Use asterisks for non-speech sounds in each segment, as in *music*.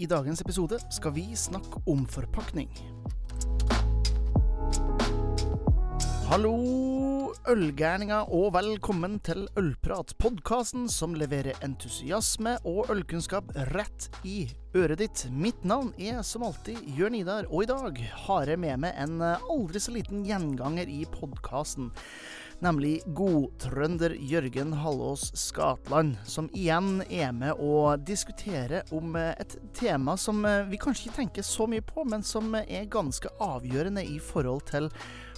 I dagens episode skal vi snakke om forpakning. Hallo, ølgærninger, og velkommen til Ølprat, podkasten som leverer entusiasme og ølkunnskap rett i øret ditt. Mitt navn er som alltid Jørn Idar, og i dag har jeg med meg en aldri så liten gjenganger i podkasten nemlig godtrønder Jørgen Hallås Skatland, som igjen er med å diskutere om et tema som vi kanskje ikke tenker så mye på, men som er ganske avgjørende i forhold til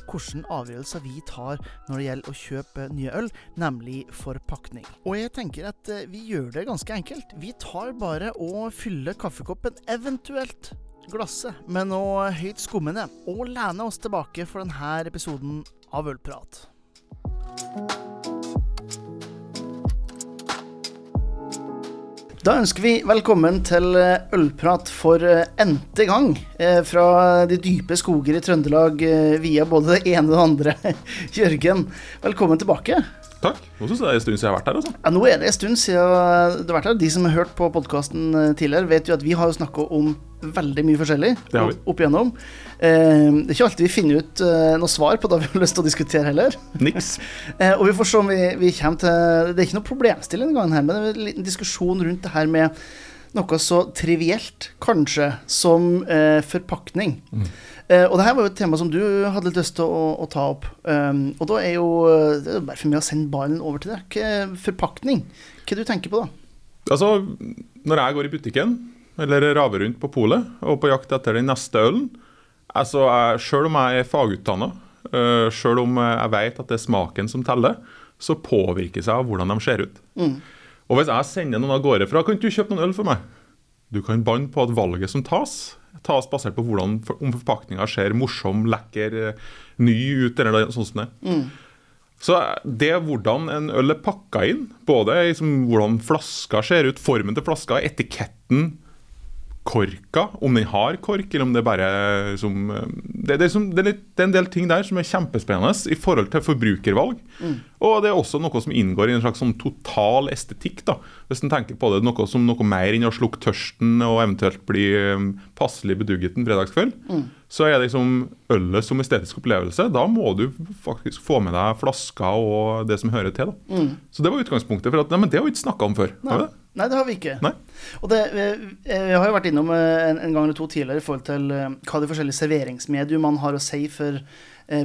hvilke avgjørelser vi tar når det gjelder å kjøpe nye øl, nemlig forpakning. Og jeg tenker at vi gjør det ganske enkelt. Vi tar bare og fyller kaffekoppen, eventuelt glasset, med noe høyt skummende, og lener oss tilbake for denne episoden av Ølprat. Da ønsker vi velkommen til ølprat for n-te gang. Fra de dype skoger i Trøndelag via både det ene og det andre. *laughs* Jørgen, velkommen tilbake. Takk. Nå syns jeg det er en stund siden jeg har vært her. altså. Ja, Nå er det en stund siden du har vært her. De som har hørt på podkasten tidligere, vet jo at vi har jo snakka om veldig mye forskjellig opp igjennom. Eh, det er ikke alltid vi finner ut eh, noe svar på det vi har lyst til å diskutere heller. Niks. *laughs* Eh, og vi får se om vi, vi kommer til Det er ikke noe problemstilling denne gangen, her, men det er en liten diskusjon rundt det her med noe så trivielt, kanskje, som eh, forpakning. Eh, og det her var jo et tema som du hadde litt lyst til å, å ta opp. Um, og da er jo det er bare for meg å sende ballen over til deg. Forpakning, hva du tenker på da? Altså, når jeg går i butikken eller raver rundt på polet og på jakt etter den neste ølen altså, jeg, Selv om jeg er fagutdanna, uh, selv om jeg vet at det er smaken som teller, så påvirkes jeg av hvordan de ser ut. Og hvis jeg sender noen av gårde fra Kan ikke du kjøpe noen øl for meg? Du kan banne på at valget som tas, tas basert på hvordan, om forpakninga ser morsom, lekker, eh, ny ut, eller sånn som det. Så det hvordan en øl er pakka inn, både liksom hvordan flaska ser ut, formen til flaska, etiketten, korka, om den har kork, eller om det bare som det, det, er som, det, er litt, det er en del ting der som er kjempespennende i forhold til forbrukervalg. Og det er også noe som inngår i en slags sånn total estetikk. da, Hvis en tenker på det noe som noe mer enn å slukke tørsten og eventuelt bli um, passelig bedugget en fredagskveld. Så er det liksom ølet som estetisk opplevelse. Da må du faktisk få med deg flasker og det som hører til. da. Så det var utgangspunktet for at nei, men det har vi ikke snakka om før. Har vi det? Nei, det har vi ikke. Nei. Og det, vi, vi har jo vært innom eh, en, en gang eller to tidligere i forhold til eh, hva de forskjellige serveringsmediumene har å si for eh,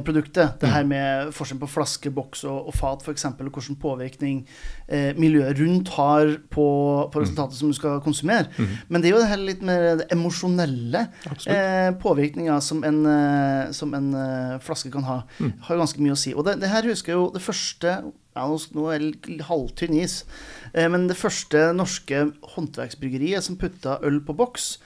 produktet. Det her med forskjellen på flaske, boks og, og fat f.eks., og hvilken påvirkning eh, miljøet rundt har på, på resultatet som du skal konsumere. Men det er jo det her litt mer det emosjonelle eh, påvirkninga som en, eh, som en eh, flaske kan ha. Har jo ganske mye å si. Og det, det her husker jeg jo det første ja, nå, er det halvtynn is. Eh, men det første norske håndverksbryggeriet som putta øl på boks,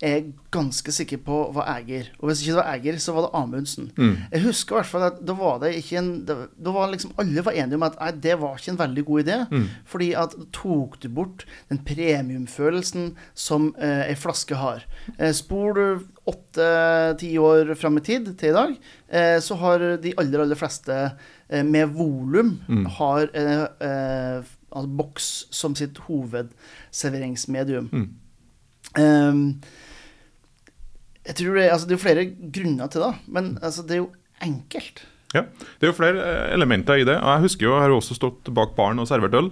er ganske sikker på var Eger. Og hvis ikke det var Eger, så var det Amundsen. Jeg husker i hvert fall at da var det ikke en Da var liksom alle var enige om at nei, det var ikke en veldig god idé. Fordi at tok du bort den premiumfølelsen som eh, ei flaske har. Eh, spor du åtte-ti år fram i tid til i dag, eh, så har de aller, aller fleste eh, med volum har eh, eh, altså boks som sitt hovedserveringsmedium. Um, jeg tror det, altså, det er flere grunner til det, men altså, det er jo enkelt. Ja, Det er jo flere eh, elementer i det. og Jeg husker jo, jeg har også stått bak baren og servert øl.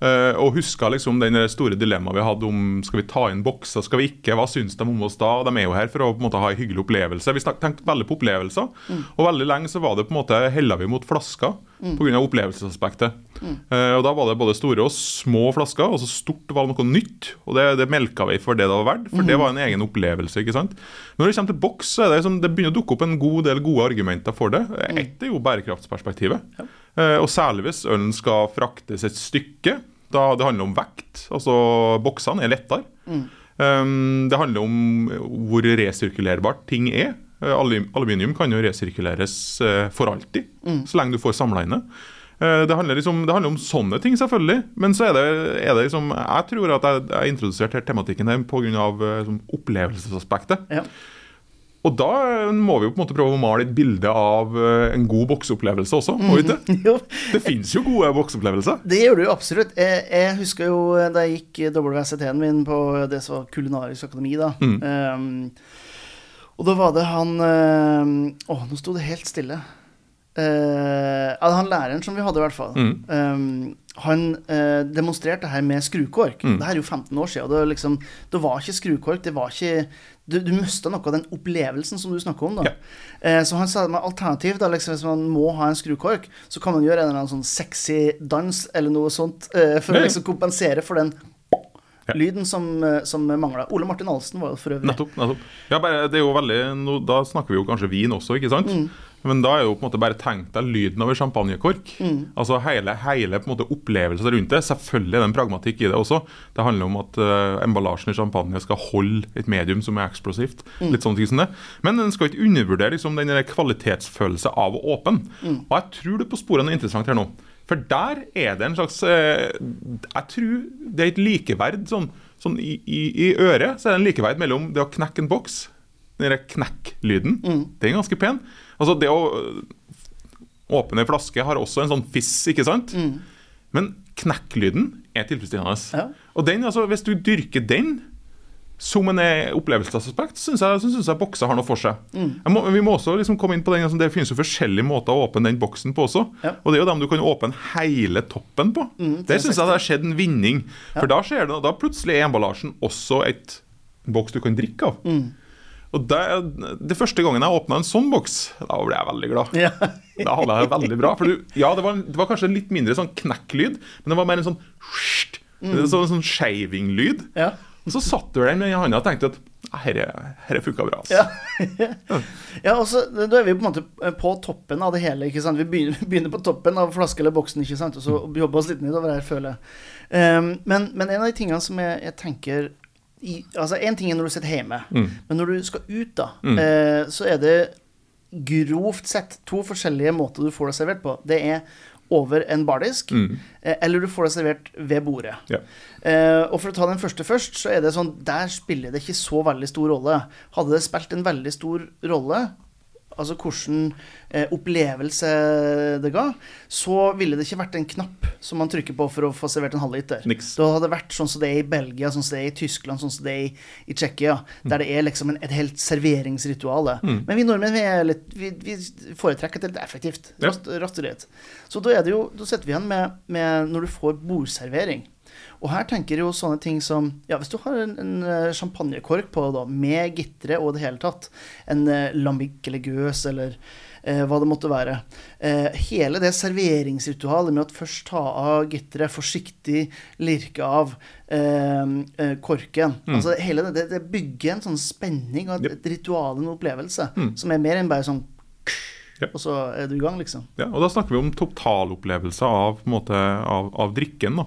eh, og huska liksom den store dilemmaet vi hadde om skal vi ta inn bokser, skal vi ikke, hva syns de om oss da? De er jo her for å på en måte ha en hyggelig opplevelse. Vi tenkte veldig på opplevelser. Og veldig lenge så var det på en måte hella vi mot flasker pga. opplevelsesaspektet. Eh, og da var det både store og små flasker, og så stort var noe nytt. Og det, det melka vi for det det var verdt, for det var en egen opplevelse. ikke sant? Når det kommer til boks, så er det, liksom, det begynner å dukke opp en god del gode argumenter for det. Ett er jo bærekraftsperspektivet. Eh, og særlig hvis ølen skal fraktes et stykke. Da det handler om vekt. Altså boksene er lettere. Um, det handler om hvor resirkulerbart ting er. Eh, alu- Aluminium kan jo resirkuleres eh, for alltid, så lenge du får samla inn det. Eh, Det handler, liksom, det handler om sånne ting, selvfølgelig. Men så er det, er det liksom Jeg tror at jeg jeg har introdusert her tematikken her pga. Liksom, opplevelsesaspektet. Ja. Og da må vi jo på en måte prøve å male et bilde av en god bokseopplevelse også. vi ikke? Det *laughs* fins jo gode bokseopplevelser. det gjør du jo absolutt. Jeg, jeg husker jo da jeg gikk WCT-en min på det som var Kulinarisk akademi, da. Um, og da var det han Å, Å, nå sto det helt stille. Uh, han læreren som vi hadde, i hvert fall. Um, han uh, demonstrerte her med skrukork. Det her er jo 15 år siden. Og det, var liksom, det var ikke skrukork. Det var ikke Du, du mista noe av den opplevelsen som du snakker om. da Ja. Uh, Så han sa at alternativ, da, liksom, hvis man må ha en skrukork, så kan man gjøre en eller annen sånn sexy dans eller noe sånt eh, for Nei. å liksom kompensere for den Ja. lyden som, eh, som mangla. Ole Martin Alsen var jo for øvrig Nettopp. nettopp. Ja, bare, det er jo veldig, no, Da snakker vi jo kanskje vin også, ikke sant? Men da er jo på en måte bare tenk deg lyden av en champagnekork. Altså hele, hele på en måte opplevelsen rundt det. Selvfølgelig er det en pragmatikk i det også. Det handler om at uh, emballasjen i champagne skal holde et medium som er eksplosivt. Litt sånne ting som det. Men en skal ikke undervurdere liksom, den kvalitetsfølelse av å åpne. Og jeg tror det på sporene er interessant her nå. For der er det en slags eh, Jeg tror det er et likeverd sånn, sånn i, i, I øret så er det en likeverd mellom det å knekke en boks Den der knekk-lyden. Den er ganske pen. Altså Det å øh, åpne en flaske har også en sånn fiss, ikke sant? Men knekk-lyden er tilfredsstillende. Ja. Og den, altså, hvis du dyrker den som en eh, opplevelsesaspekt, syns jeg, synes jeg bokser har noe for seg. Jeg må, vi må også liksom komme inn på den, altså, Det finnes jo forskjellige måter å åpne den boksen på også. Ja. Og det er jo dem du kan åpne hele toppen på. det syns jeg det har skjedd en vinning. For da, skjer det, da plutselig er emballasjen også et boks du kan drikke av. Og det, det første gangen jeg åpna en sånn boks, da ble jeg veldig glad. Ja. *laughs* Da hadde jeg det veldig bra. For du, ja, det var, det var kanskje litt mindre sånn knekklyd, men det var mer en sånn mm. sånn, sånn shaving-lyd. Ja. Og så satt du med i handa og tenkte at dette herre, herre funka bra. Altså. Ja. *laughs* ja, og så Da er vi på en måte på toppen av det hele. ikke sant? Vi begynner, *laughs* begynner på toppen av flaske eller boksen, ikke sant? og så jobber oss litt nedover her, føler jeg. Um, men, men en av de tingene som jeg, jeg tenker i, altså En ting er når du sitter hjemme, men når du skal ut, da, eh, så er det grovt sett to forskjellige måter du får det servert på. Det er over en bardisk, mm. eller du får det servert ved bordet. Ja. Eh, og for å ta den første først, så er det sånn Der spiller det ikke så veldig stor rolle. Hadde det spilt en veldig stor rolle, altså hvilken eh, opplevelse det ga, så ville det ikke vært en knapp som man trykker på for å få servert en halvliter. Niks. Da hadde det vært sånn som det er i Belgia, sånn som det er i Tyskland, sånn som det er i, i Tsjekkia, der det er liksom en, et helt serveringsritual. Men vi nordmenn vi, er litt, vi, vi foretrekker det litt effektivt. Ja. Rast, raskt og rett. Så da, er det jo, da sitter vi igjen med, med når du får bordservering. Og her tenker jo sånne ting som Ja, hvis du har en, en eh, champagnekork på da, med gitre og det hele tatt, en eh, lambic eller gøs eller eh, hva det måtte være eh, Hele det serveringsritualet med at først ta av gitteret, forsiktig lirke av eh, eh, korken. Altså hele det, det, bygger en sånn spenning og et, et ritual, en opplevelse, som er mer enn bare sånn Ja. Og så er du i gang, liksom. Ja, og Da snakker vi om totalopplevelse av, måte, av, av drikken. da.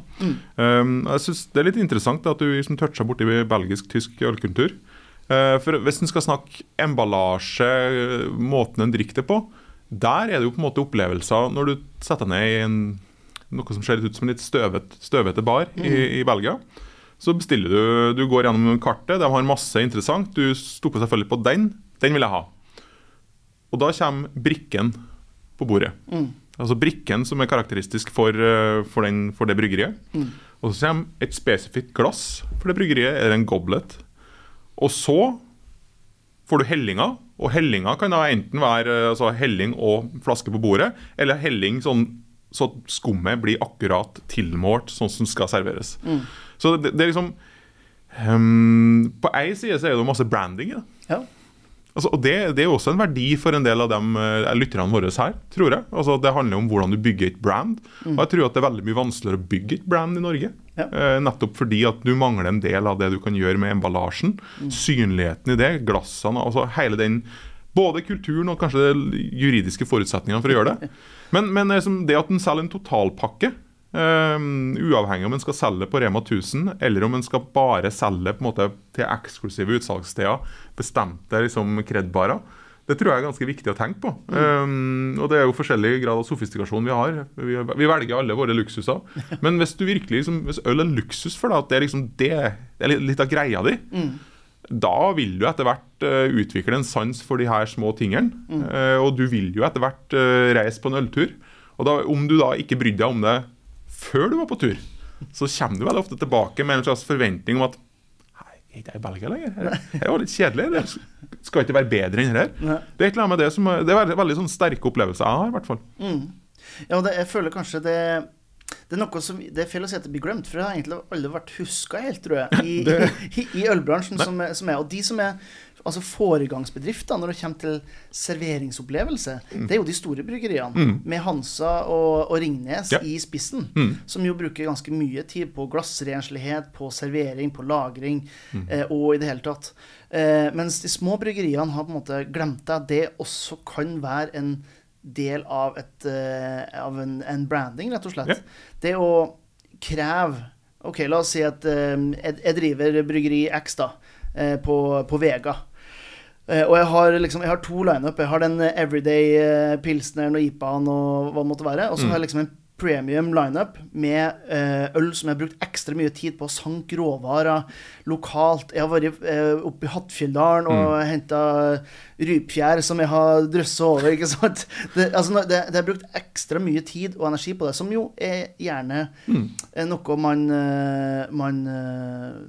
Um, jeg synes Det er litt interessant at du liksom toucha borti belgisk-tysk ølkultur. Uh, for Hvis en skal snakke emballasje, uh, måten en drikker det på, der er det jo på en måte opplevelser når du setter deg ned i en, noe som ser litt ut som en litt støvet, støvete bar i, i Belgia. Så bestiller du, du går gjennom kartet, de har masse interessant. Du stopper selvfølgelig på den. Den vil jeg ha. Og da kommer brikken på bordet. Altså brikken som er karakteristisk for, eh, for, den, for det bryggeriet. Og så kommer et spesifikt glass for det bryggeriet, eller en goblet. Og så får du hellinga, og hellinga kan da enten være eh, altså helling og flaske på bordet, eller helling sånn så skummet blir akkurat tilmålt sånn som skal serveres. Så det, det er liksom um, På ei side så er det masse branding det. Ja. Altså, og det, det er jo også en verdi for en del av dem eh, lytterne våre her, tror jeg. Altså, det handler om hvordan du bygger et brand. Og jeg tror at det er veldig mye vanskeligere å bygge et brand i Norge. Ja. Eh, nettopp fordi at du mangler en del av det du kan gjøre med emballasjen. Synligheten i det, glassene, altså hele den både kulturen og kanskje de juridiske forutsetningene for å gjøre det. *laughs* Men, men liksom, det at en selger en totalpakke, eh, uavhengig om en skal selge på Rema 1000, eller om en skal bare selge på en måte til eksklusive utsalgssteder, bestemte liksom kredbarer, det tror jeg er ganske viktig å tenke på. Um, og det er jo forskjellig grad av sofistikasjon vi har. Vi, vi velger alle våre luksuser. *laughs* Men hvis du virkelig liksom, hvis øl er luksus for deg, at det er liksom det, det er litt- av greia di, da vil du etter hvert uh, utvikle en sans for de her små tingene. Mm. Uh, og du vil jo etter hvert uh, reise på en øltur. Og da, om du da ikke brydde deg om det før du var på tur, så kommer du veldig ofte tilbake med en slags forventning om at er ikke jeg i Belgia lenger? Det er jo litt kjedelig. Det skal ikke være bedre enn det her. Det er det som Det er veldig, veldig sånn sterke opplevelser jeg har, i hvert fall. Mm. Ja, det, jeg føler kanskje det det er noe som, det er feil å si at det blir glemt, for det har egentlig aldri vært huska helt, tror jeg, i, *laughs* i, i ølbransjen som, som, er. Og de som er altså foregangsbedrifter når det kommer til serveringsopplevelse, mm. det er jo de store bryggeriene, mm. med Hansa og, og Ringnes ja. i spissen, mm. som jo bruker ganske mye tid på glassrenslighet, på servering, på lagring mm. eh, og i det hele tatt. Eh, mens de små bryggeriene har på en måte glemt at det også kan være en del av, et, eh, av en, en, branding, rett og slett. Ja. Det å kreve OK, la oss si at uh, jeg, driver bryggeri X da, uh, på, på Vega. Uh, og jeg har, liksom, jeg har to lineup. Jeg har den everyday uh, pilsneren og IPA-en og hva det måtte være. Og så mm. har jeg liksom en premium lineup med uh, øl som jeg har brukt ekstra mye tid på å sanke råvarer lokalt. Jeg har vært uh, oppe i Hattfjelldalen og mm. henta rypfjær som jeg har drøssa over. ikke sant? *laughs* Det, altså, det, det, er brukt ekstra mye tid og energi på det, som jo er gjerne mm. noe man, man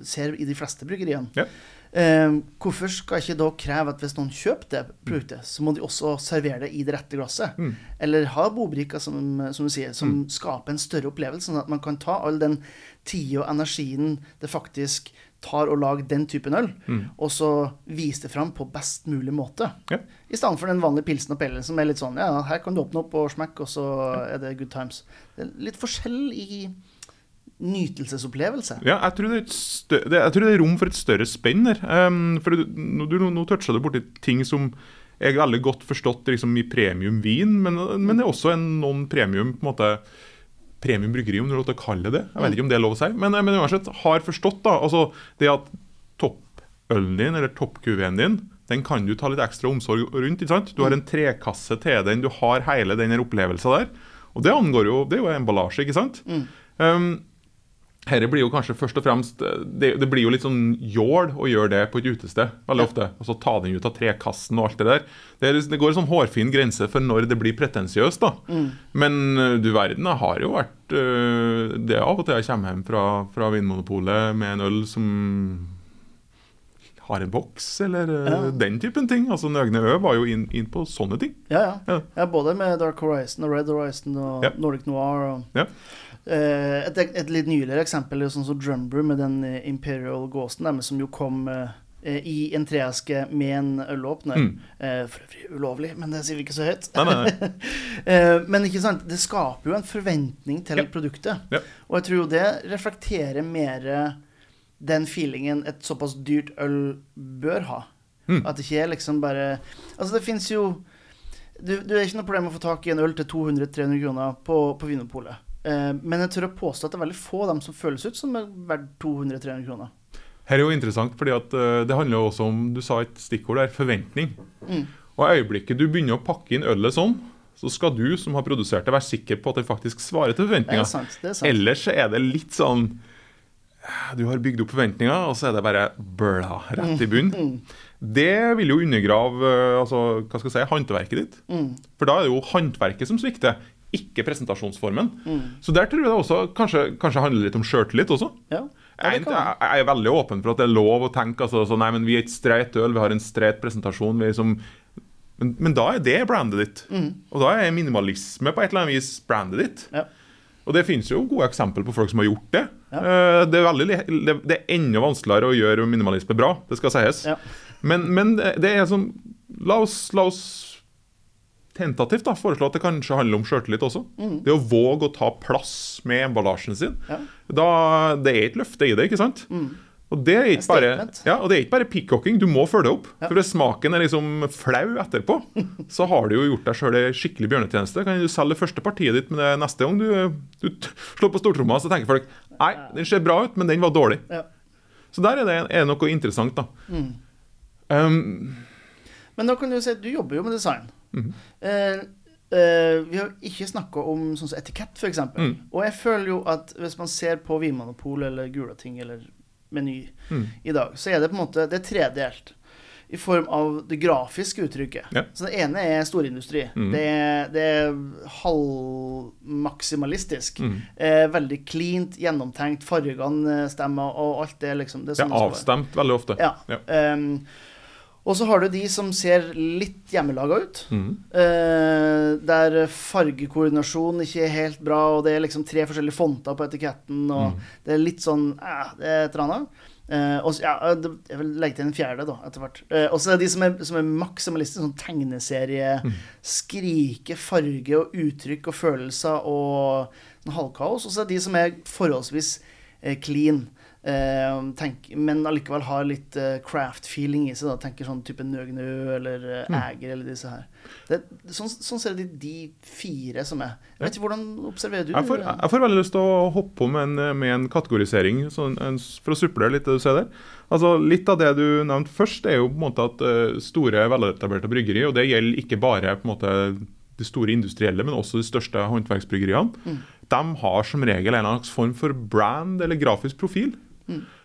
ser i de fleste bryggeriene. Ja. Eh, hvorfor skal ikke da kreve at hvis noen kjøper det produktet, så må de også servere det i det rette glasset? Mm. Eller ha bobrikker, som, som, du sier, som mm. skaper en større opplevelse, sånn at man kan ta all den tida og energien det faktisk tar å lage den typen øl, mm. og så vise det fram på best mulig måte. Ja. I stedet for den vanlige pilsen og pellen som er litt sånn Ja, her kan du åpne opp og smekke, og så er det good times. Det er litt forskjell i nytelsesopplevelse. Ja, jeg tror det jeg tror det er rom for et større spenn der. Um, for du, du, Nå toucha du borti ting som er veldig godt forstått liksom, i premiumvin, men, men det er også en noen premium på en måte premium bryggeri, om du har lov til å kalle det Jeg vet ikke om det er lov å si, men, men uansett har forstått da, altså det at toppølen din eller toppkuveen din den kan du ta litt ekstra omsorg rundt. ikke sant? Du har en trekasse til den, du har hele den opplevelsen der. Og det angår jo, det er jo emballasje, ikke sant? Mm. Um, her blir jo kanskje først og fremst det, det, blir jo litt sånn jål å gjøre det på et utested veldig ofte. Og så ta den ut av trekassen og alt det der. Det, det går en sånn hårfin grense for når det blir pretensiøst. da. Mm. Men eh, du verden, det har jo vært uh, Det av og til jeg kommer hjem fra, fra Vinmonopolet med en øl som har en boks, eller ja. den typen ting. Altså Nøgne Ø var jo inn, inn, på sånne ting. Ja, ja, ja. ja både med Dark Horizon og Red Horizon og Nordic Noir. og... Ja. Uh, et, et, litt nyligere eksempel er sånn som Drumbrew med den eh, Imperial Ghosten, der, som jo kom uh, i en treeske med en ølåpner. Mm. For øvrig ulovlig, men det sier vi ikke så høyt. Nei, nei, nei. *laughs* men ikke sant, det skaper jo en forventning til ja. produktet. Ja. Og jeg tror jo det reflekterer mer den feelingen et såpass dyrt øl bør ha. Mm. At det ikke er liksom bare Altså, det fins jo du, du er ikke noe problem med å få tak i en øl til 200-300 kroner på, på Vinmonopolet. Eh, men jeg tør å påstå at det er veldig få av dem som føles ut som er verdt 200-300 kroner. Her er jo interessant, fordi at eh, det handler jo også om du sa et stikkord der, forventning. Mm. Og i øyeblikket du begynner å pakke inn ølet sånn, så skal du som har produsert det, være sikker på at det faktisk svarer til forventninga. Ellers er det litt sånn Du har bygd opp forventninger, og så er det bare blæ rett i bunnen. Mm. Det vil jo undergrave eh, altså, hva skal jeg si, håndverket ditt. Mm. For da er det jo håndverket som svikter, ikke presentasjonsformen. Mm. Så der tror jeg det også kanskje, kanskje handler litt om sjøltillit også. Ja. Jeg, jeg, er veldig åpen for at det er lov å tenke altså, så, nei, men vi er et streit øl, vi har en streit presentasjon. Liksom, men, men, da er det brandet ditt. Mm. Og da er minimalisme på et eller annet vis brandet ditt. Ja. Og det finnes jo gode eksempler på folk som har gjort det. Ja. Eh, det, er veldig, det, er enda vanskeligere å gjøre minimalisme bra, det skal sies. Men, men, det er sånn La oss, la oss tentativt da, foreslå at det kanskje handler om sjøltillit også. Mm. Det å våge å ta plass med emballasjen sin. Ja. Da, det er et løfte i det, ikke sant? Mm. Og det er ikke bare, ja, og det er ikke bare pickhocking, du må følge opp. Ja. For hvis smaken er liksom flau etterpå, *laughs* så har du jo gjort deg sjøl ei skikkelig bjørnetjeneste. Kan du selge det første partiet ditt med det neste gang du, du slår på stortromma, så tenker folk nei, den ser bra ut, men den var dårlig. Ja. Så der er det, er noe interessant, da. Mm. Um, men da kan du si at du jobber jo med design. Mm. Vi har ikke snakka om sånn som etikett, f.eks. Mm. Og jeg føler jo at hvis man ser på Vinmonopolet eller Gulating eller meny i dag, så er det på en måte Det er tredelt. I form av det grafiske uttrykket. Ja. Så det ene er storindustri. Det, er- det er halvmaksimalistisk. Eh, veldig cleant, gjennomtenkt. Fargene stemmer, og alt det liksom Det Det er det er avstemt veldig ofte. Ja. Ja. Ehm, og så har du de som ser litt hjemmelaga ut. Mm. eh, der fargekoordinasjon ikke er helt bra, og det er liksom tre forskjellige fonter på etiketten, og det er litt sånn eh, Det er et eller annet. Eh, og så- ja, jeg vil legge til en fjerde, da, etter hvert. Eh, og så er det de som er, som er maksimalister, sånn tegneserie. Skrike farge og uttrykk og følelser og en halvkaos. Og så er det de som er forholdsvis eh, clean. Eh, tenk, men allikevel har litt eh, craft-feeling i seg. da Tenker sånn type Nøgnø eller eh, Æger eller disse her. Det, sånn, sånn ser de, de fire som er. Jeg vet ikke, Hvordan observerer du Jeg får, jeg får veldig lyst til å hoppe på med en, med en kategorisering sånn, en, for å supplere litt det du ser der. Altså, litt av det du nevnte først, er jo på en måte at store, veletablerte bryggeri, og det gjelder ikke bare på en måte de store industrielle, men også de største håndverksbryggeriene, de har som regel en slags form for brand eller grafisk profil.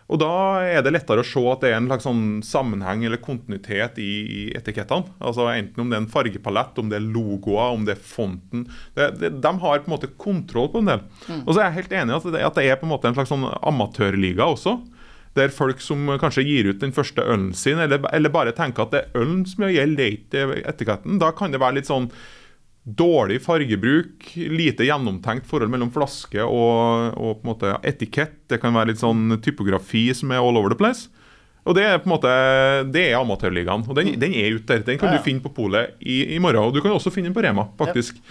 Og da er det lettere å se at det er en slags sånn sammenheng eller kontinuitet i, i etikettene. Altså Enten om det er en fargepalett, om det er logoer, om det er fonten. Det, det, de har på en måte kontroll på en del. Og så er jeg helt enig i at at det er på en måte en slags sånn amatørliga også. Der folk som kanskje gir ut den første ølen sin, eller, eller bare tenker at det er ølen som gjelder, det er ikke etiketten. Da kan det være litt sånn dårlig fargebruk, lite gjennomtenkt forhold mellom flaske og, og på en måte etikett. Det kan være litt sånn typografi som er all over the place. Og det er på en måte, det er amatørligaen. Og den, den er ute der. Den kan Ja, ja. du finne på polet i, i morgen. Og du kan også finne den på Rema, faktisk.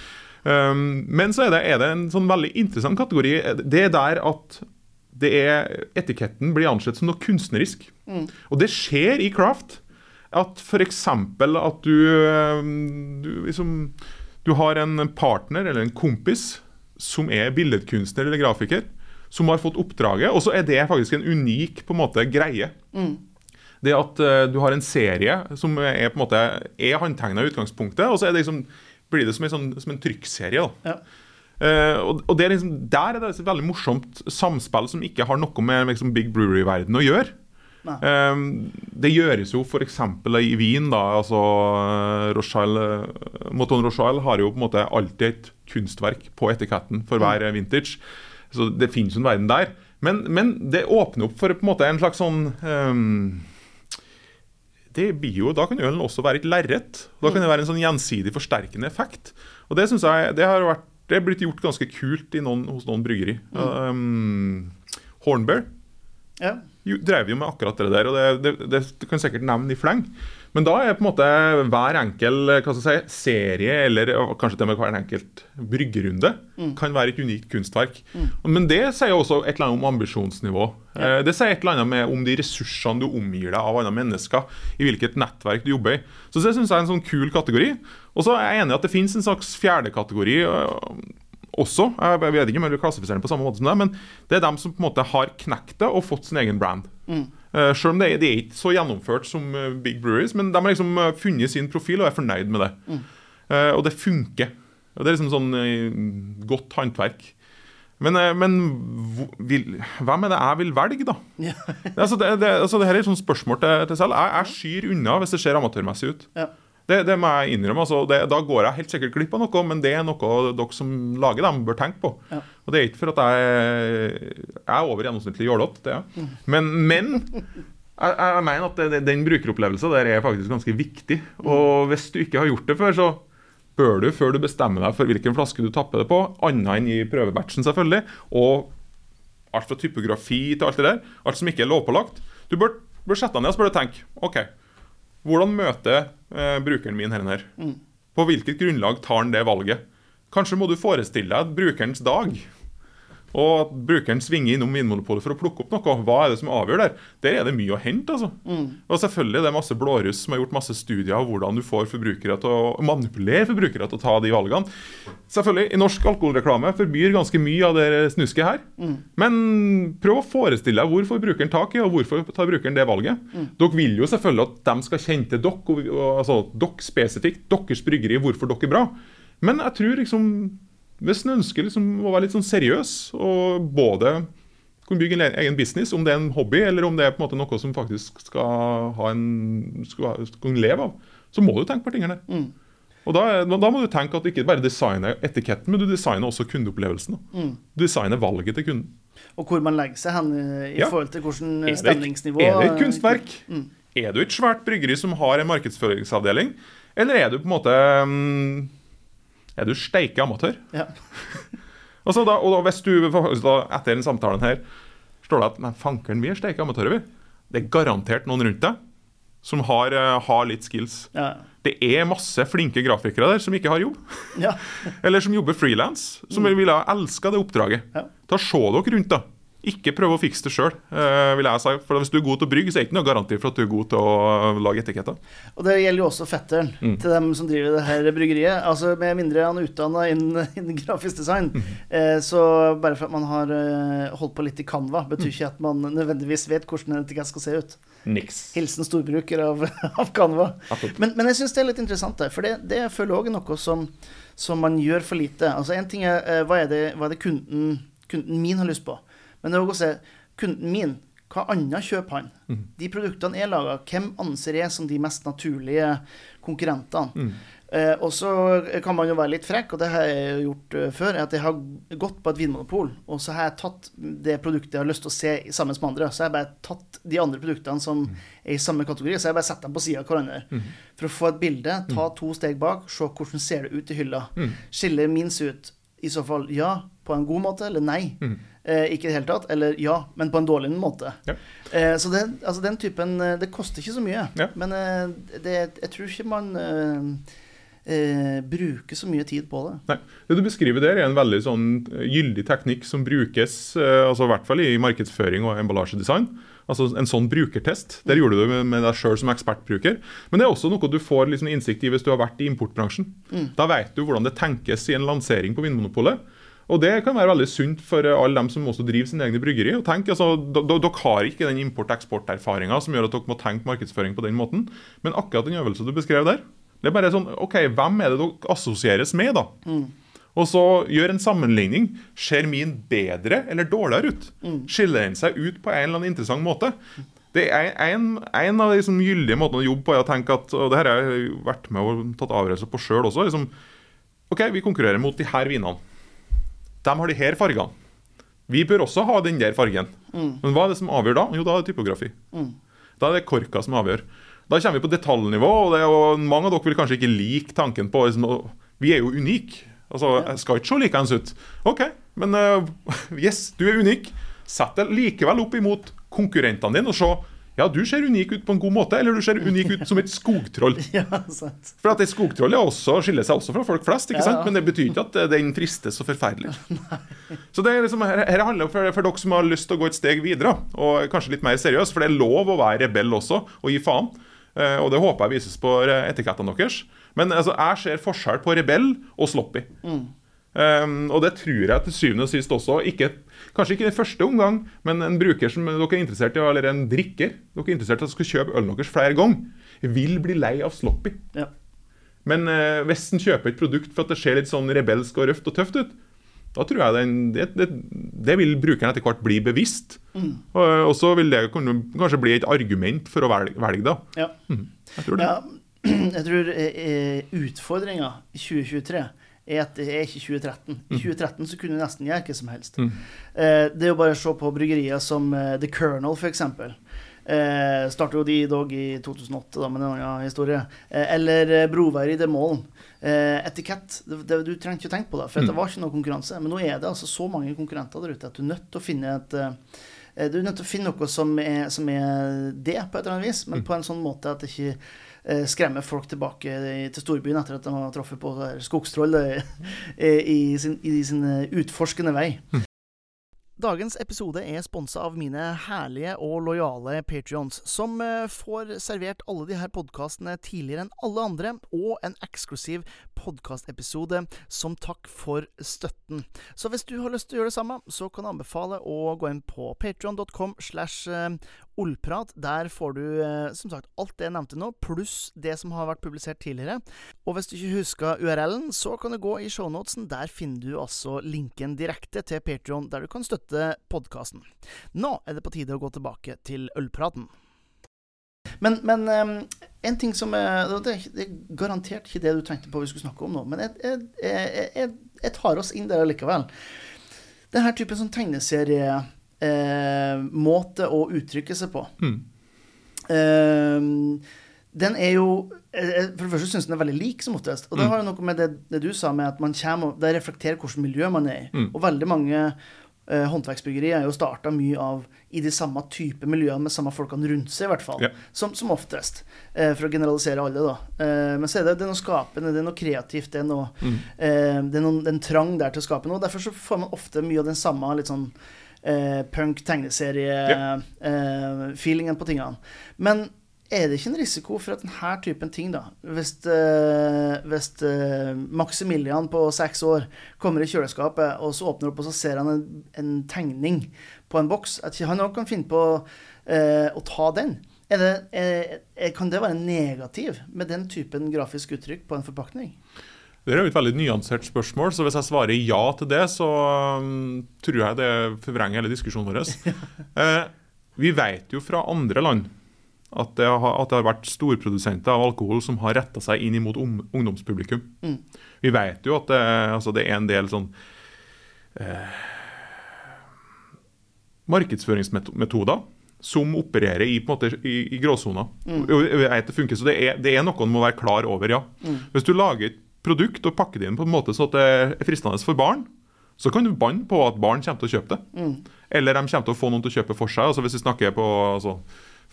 Um, men så er det, er det en sånn veldig interessant kategori. Det er der at det er, etiketten blir ansett som noe kunstnerisk. Og det skjer i craft. At f.eks. at du, um, du liksom Du har en partner eller en kompis som er billedkunstner eller grafiker, som har fått oppdraget, og så er det faktisk en unik på en måte greie. Det at uh, du har en serie som er på en måte er håndtegna i utgangspunktet, og så er det liksom, blir det som en, sånn, som en trykkserie. da. Ja. Uh, og og det er liksom, Der er det et veldig morsomt samspill som ikke har noe med liksom, Big Brewery-verden å gjøre. Eh, det gjøres jo f.eks. i Wien. da, altså eh, Rochelle, eh, Moton Rochelle har jo på en måte alltid et kunstverk på etiketten for hver eh, vintage. Så det finnes jo en verden der. Men, men det åpner opp for på en måte en slags sånn um, det blir jo, Da kan ølen også være et lerret. Da kan det være en sånn gjensidig forsterkende effekt. Og Det synes jeg, det har vært, det er blitt gjort ganske kult i noen, hos noen bryggeri. Um, Hornbear Ja. Jo, drev jo med akkurat det der, og det, det, det du kan sikkert nevne i fleng. Men da er på en måte hver enkel jeg si, serie, eller kanskje til og med hver enkelt bryggerunde, kan være et unikt kunstverk. Men det sier også et eller annet om ambisjonsnivå. Ja. Det sier et eller annet med om de ressursene du omgir deg av andre mennesker, i hvilket nettverk du jobber i. Så det syns jeg er en sånn kul kategori. Og så er jeg enig i at det finnes en slags fjerde kategori. Også, jeg vet ikke om jeg vil klassifisere den på samme måte som det, men det er dem som på en måte har knekt det og fått sin egen brand. Eh, selv om det, er- de er ikke så gjennomført som eh, Big Breweries, men de har liksom eh, funnet sin profil og er fornøyd med det. Eh, og det funker. Og det er liksom sånn uh, godt håndverk. Men, men vil, hvem er det jeg vil velge, da? *laughs* Ja. Altså, det, det, altså, det her er et sånt spørsmål til, til selv. Jeg, jeg skyr unna hvis det ser amatørmessig ut. Ja. Det, det må jeg innrømme. Altså, det, da går jeg helt sikkert glipp av noe, men det er noe dere som lager dem, bør tenke på. Ja. Og det er ikke for at jeg, jeg er over gjennomsnittlig jålete, det er jeg. Men, men jeg, jeg mener at det, det, den brukeropplevelsen der er faktisk ganske viktig. Og hvis du ikke har gjort det før, så bør du, før du bestemmer deg for hvilken flaske du tapper det på, annet enn i prøvebatchen, selvfølgelig, og alt fra typografi til alt det der, alt som ikke er lovpålagt, du bør, bør sette deg ned og spørre tenke OK, hvordan møter eh, brukeren min denne her? På hvilket grunnlag tar han det valget? Kanskje må du forestille deg brukerens dag. Og at brukeren svinger innom Vinmonopolet for å plukke opp noe. Hva er det som avgjør der? Der er det mye å hente. altså. Og selvfølgelig det er masse blåruss som har gjort masse studier av hvordan du får forbrukere til å manipulere forbrukere til å ta de valgene. Selvfølgelig, I norsk alkoholreklame forbyr ganske mye av det snusket her. Men prøv å forestille deg hvor får brukeren tak i, og hvorfor tar brukeren det valget. Dere vil jo selvfølgelig at de skal kjenne til dere, altså dere spesifikt, deres bryggeri, hvorfor dere er bra. Men jeg tror liksom hvis en ønsker liksom å være litt sånn seriøs, og både kunne bygge en egen business, om det er en hobby eller om det er på en måte noe som faktisk skal, ha en, skal, skal leve av. Så må du tenke på tingene der. Mm. Og da, da, må du tenke at du ikke bare designer etiketten, men du designer også kundeopplevelsen. Mm. Du designer valget til kunden. Og hvor man legger seg hen i Ja. forhold til hvordan Er stemningsnivå er det et kunstverk? Mm. Er du et svært bryggeri som har en markedsføringsavdeling? Eller er du på en måte mm, Er du steike amatør? Ja. *laughs* Altså da, og da, hvis du da, etter den samtalen her står det at Nei, fankeren, vi er steike amatører, vi. Det er garantert noen rundt deg som har, eh, har litt skills. Ja. Det er masse flinke grafikere der som ikke har jobb. ja. *laughs* Eller som jobber frilans, som ville ha elska det oppdraget. Mm. Ja. Ta Se dere rundt, da. Ikke prøv å fikse det sjøl. vil jeg si. For hvis du er god til å brygge, så er det ikke noe garanti for at du er god til å uh, lage etiketter. Og det gjelder jo også fetteren Mm. til dem som driver det her bryggeriet. Altså Med mindre han er utdanna innen, *laughs* innen grafisk design, Mm. eh, så bare for at man har eh, holdt på litt i Canva, betyr ikke at man nødvendigvis vet hvordan en etikett skal se ut. Niks. Hilsen storbruker av, *laughs* av Canva. Men, men jeg syns det er litt interessant, der, for det, det føler jeg også er noe som, som man gjør for lite. Altså En ting er eh, hva er det, hva er det kunden, kunden min har lyst på, men det er også å se kunden min. Hva annet kjøper han? Mm. De produktene jeg lager, hvem anser jeg som de mest naturlige konkurrentene? Mm. Eh, og så kan man jo være litt frekk, og det har jeg gjort eh, før. At jeg har gått på et vinmonopol, og så har jeg tatt det produktet jeg har lyst til å se sammen med andre. Så har jeg bare tatt de andre produktene som er i samme kategori, så har jeg bare satt dem på sida av hverandre. For å få et bilde, ta to steg bak, se hvordan ser det ut i hylla. Mm. Skiller min seg ut i så fall ja på en god måte, eller nei. Mm. Eh, ikke i det hele tatt. Eller ja, men på en dårlig måte. Ja. Eh, så det, altså den typen eh, Det koster ikke så mye. Ja. Men eh, det, jeg tror ikke man eh, eh, bruker så mye tid på det. Nei, Det du beskriver der, er en veldig sånn gyldig teknikk som brukes altså i hvert fall i markedsføring og emballasjedesign. Altså En sånn brukertest. Der gjorde du det med, deg sjøl som ekspertbruker. Men det er også noe du får liksom innsikt i hvis du har vært i importbransjen. Da vet du hvordan det tenkes i en lansering på Vinmonopolet. Og det kan være veldig sunt for eh, alle dem som også driver sine egne bryggeri. og tenk, altså, Dere har ikke den import-eksport-erfaringa som gjør at dere må tenke markedsføring på den måten. Men akkurat den øvelsen du beskrev der, det er bare sånn OK, hvem er det dere assosieres med, da? Og så gjør en sammenligning. Ser min bedre eller dårligere ut? Skiller den seg ut på en eller annen interessant måte? Det er en, en av de liksom, gyldige måtene å jobbe på er å tenke at og det her har jeg vært med og tatt avgjørelser på sjøl også. Liksom, OK, vi konkurrerer mot de her vinene. De har de her fargene. Vi bør også ha den der fargen. Men hva er det som avgjør da? Jo, da er det typografi. Da er det korka som avgjør. Da kommer vi på detaljnivå, og, det og mange av dere vil kanskje ikke like tanken på liksom, Vi er jo unike. Altså, jeg skal ikke se likeens ut. OK, men uh, *laughs* yes, du er unik. Sett deg likevel opp imot konkurrentene dine og se ja, du ser unik ut på en god måte, eller du ser unik ut som et skogtroll. *laughs* Ja, sant. For at et skogtroll også, skiller seg også fra folk flest, ikke Ja, sant? men det betyr ikke at eh, den fristes så forferdelig. *laughs* Så det er liksom, her, her handler det for, for dere som har lyst til å gå et steg videre, og kanskje litt mer seriøst, for det er lov å være rebell også, og gi faen. Eh, og det håper jeg vises på eh, etikettene deres. Men altså, jeg ser forskjell på rebell og sloppy. Um, og det tror jeg til syvende og sist også, ikke, kanskje ikke i første omgang, men en bruker som dere er interessert i, eller en drikker dere er interessert i at skal kjøpe ølen deres flere ganger, vil bli lei av sloppy. Ja. Men uh, hvis en kjøper et produkt for at det ser litt sånn rebelsk og røft og tøft ut, da tror jeg den, det, det, det vil brukeren etter hvert bli bevisst. Og, og så vil det kunne, kanskje bli et argument for å velge, velge da. Ja. Jeg tror det. Ja, *clears throat* jeg tror eh, utfordringa i 2023 er at det er ikke 2013. I 2013 så kunne du nesten gjøre hva som helst. Mm. Eh, det er jo bare å se på bryggerier som eh, The Colonel, f.eks. Eh, Startet jo de dog i 2008, da, med en annen historie. Eh, eller eh, Brovær i Demolen. Eh, etikett. Det, det, du trengte ikke å tenke på det, for Mm. det var ikke noe konkurranse. Men nå er det altså så mange konkurrenter der ute at du er nødt til å finne et eh, Du er nødt til å finne noe som er, som er det, på et eller annet vis, men på en sånn måte at det ikke eh, skremmer folk tilbake til storbyen etter at de har truffet på skogstroll i, sin, i sin eh, utforskende vei. Dagens episode er sponsa av mine herlige og lojale patrions, som eh, får servert alle de her podkastene tidligere enn alle andre, og en eksklusiv podkastepisode som takk for støtten. Så hvis du har lyst til å gjøre det samme, så kan jeg anbefale å gå inn på patreon.com slash Ollprat. Der får du eh, som sagt alt det jeg nevnte nå, pluss det som har vært publisert tidligere. Og hvis du ikke husker URL-en, så kan du gå i shownotesen. Der finner du altså linken direkte til Patrion, der du kan støtte podkasten. Nå er det på tide å gå tilbake til ølpraten. Men, men en ting som er det, er garantert ikke det du tenkte på vi skulle snakke om nå, men jeg, jeg, jeg, jeg tar oss inn der likevel. Denne typen sånn tegneserie eh, måte å uttrykke seg på. Mm. Eh, den er jo eh, For det første syns den er veldig lik, som oftest. Og det mm. har jo noe med det, det, du sa, med at man kommer, det reflekterer hvilket miljø man er i. Mm. Og veldig mange eh, håndverksbyggerier er jo starta mye av i de samme type miljøene med samme folkene rundt seg, i hvert fall. Ja. Som, som, oftest. Eh, for å generalisere alle, da. Eh, men så er det, det er noe skapende, det er noe kreativt, det er noe mm. eh, Det er noen, den trang der til å skape noe. Derfor så får man ofte mye av den samme litt sånn eh, punk-tegneserie-feelingen yeah. på tingene. Men er det ikke en risiko for at denne typen ting, da Hvis, uh, hvis uh, Maximilian på seks år kommer i kjøleskapet, og så åpner opp, og så ser han en, en tegning på en boks, at ikke han òg kan finne på uh, å ta den? Er det, er, kan det være negativ med den typen grafisk uttrykk på en forpakning? Det er jo et veldig nyansert spørsmål, så hvis jeg svarer ja til det, så um, tror jeg det forvrenger hele diskusjonen vår. *laughs* eh, vi vet jo fra andre land at det, har, at det har vært storprodusenter av alkohol som har retta seg inn mot ungdomspublikum. Mm. Vi vet jo at det, altså det, er en del sånn eh, markedsføringsmetoder som opererer i, på en måte, i, i gråsona. Mm. Det funker, så det er, det er, noe man må være klar over, ja. Mm. Hvis du lager et produkt og pakke det inn på en måte så at det er fristende for barn, så kan du banne på at barn kommer til å kjøpe det. Mm. Eller de kommer til å få noen til å kjøpe for seg. altså Hvis vi snakker på altså,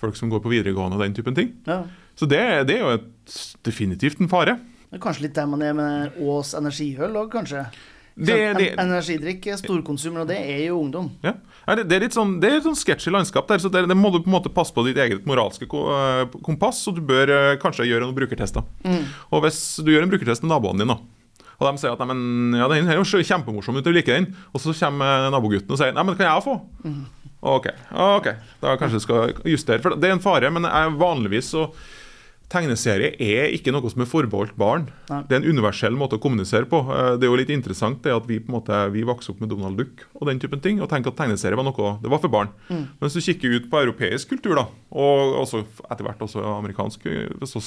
folk som går på videregående og den typen ting. Ja. Så det, det, er jo et, definitivt en fare. Det er kanskje litt der man er med Ås energiøl òg, kanskje? Det, det, energidrikk, storkonsum, og det er jo ungdom. Ja. Det, er litt sånn, det er sånn sketchy landskap der, så det, det, må du på en måte passe på ditt eget moralske eh, kompass, og du bør eh, kanskje gjøre noen brukertester. Mm. Og hvis du gjør en brukertest med naboene dine, og de sier at nei, men, ja, den er jo kjempemorsom, du liker den, og så kommer nabogutten og sier nei, men kan jeg få? Mm. Ok, ok, da kanskje du skal justere. For det er en fare, men jeg vanligvis så tegneserie er ikke noe som er forbeholdt barn. Nei. Det er en universell måte å kommunisere på. Eh, det er jo litt interessant det at vi på en måte, vi vokste opp med Donald Duck og den typen ting, og tenker at tegneserie var noe det var for barn. Mm. Men hvis du kikker ut på europeisk kultur, da, og også etter hvert også amerikansk så